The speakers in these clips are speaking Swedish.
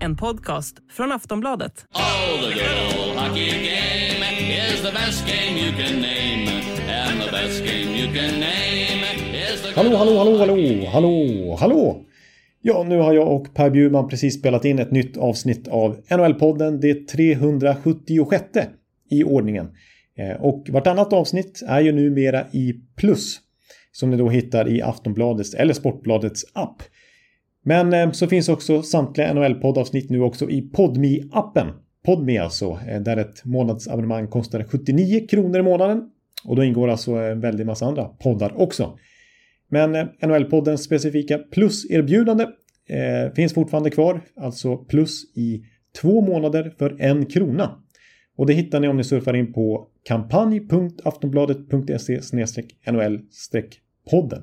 En podcast från Aftonbladet. Oh, the good old hockey game is the best game you can name. And the best game you can name is the Hallå, hallå, hallå, hallå, hallå, hallå! Ja, nu har jag och Per Bjurman precis spelat in ett nytt avsnitt av NHL-podden, det 376 i ordningen. Eh, Och vartannat avsnitt är ju numera i plus. Som ni då hittar i Aftonbladets eller Sportbladets app. Men eh, så finns också samtliga NHL-poddavsnitt nu också i Podmi-appen. Podmi alltså, eh, där ett månadsabonnemang kostar 79 kronor i månaden. Och då ingår alltså eh, en väldig massa andra poddar också. Men NHL-poddens specifika plus-erbjudande eh, finns fortfarande kvar. Alltså plus i två månader för en krona. Och det hittar ni om ni surfar in på kampanj.aftonbladet.se NHL-podden.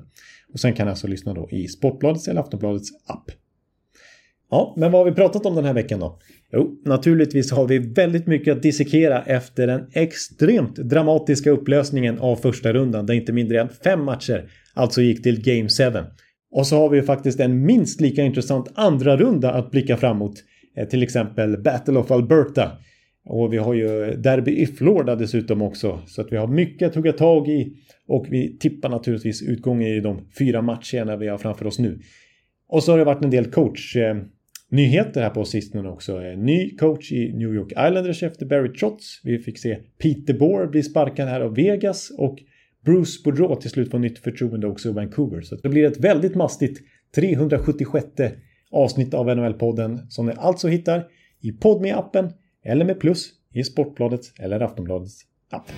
Och sen kan ni alltså lyssna då i Sportbladets eller Aftonbladets app. Ja, men vad har vi pratat om den här veckan då? Jo, naturligtvis har vi väldigt mycket att dissekera efter den extremt dramatiska upplösningen av första rundan där inte mindre än fem matcher alltså gick till Game 7. Och så har vi ju faktiskt en minst lika intressant andra runda att blicka framåt. Eh, till exempel Battle of Alberta. Och vi har ju Derby i Florida dessutom också. Så att vi har mycket att hugga tag i. Och vi tippar naturligtvis utgången i de fyra matcherna vi har framför oss nu. Och så har det varit en del coach nyheter här på sistone också. Ny coach i New York Islanders efter Barry Trotz. Vi fick se Peter Bohr bli sparkad här av Vegas och Bruce Boudreau till slut får nytt förtroende också i Vancouver. Så det blir ett väldigt mastigt 376 avsnitt av NHL-podden som ni alltså hittar i podme appen eller med plus i Sportbladets eller Aftonbladets app.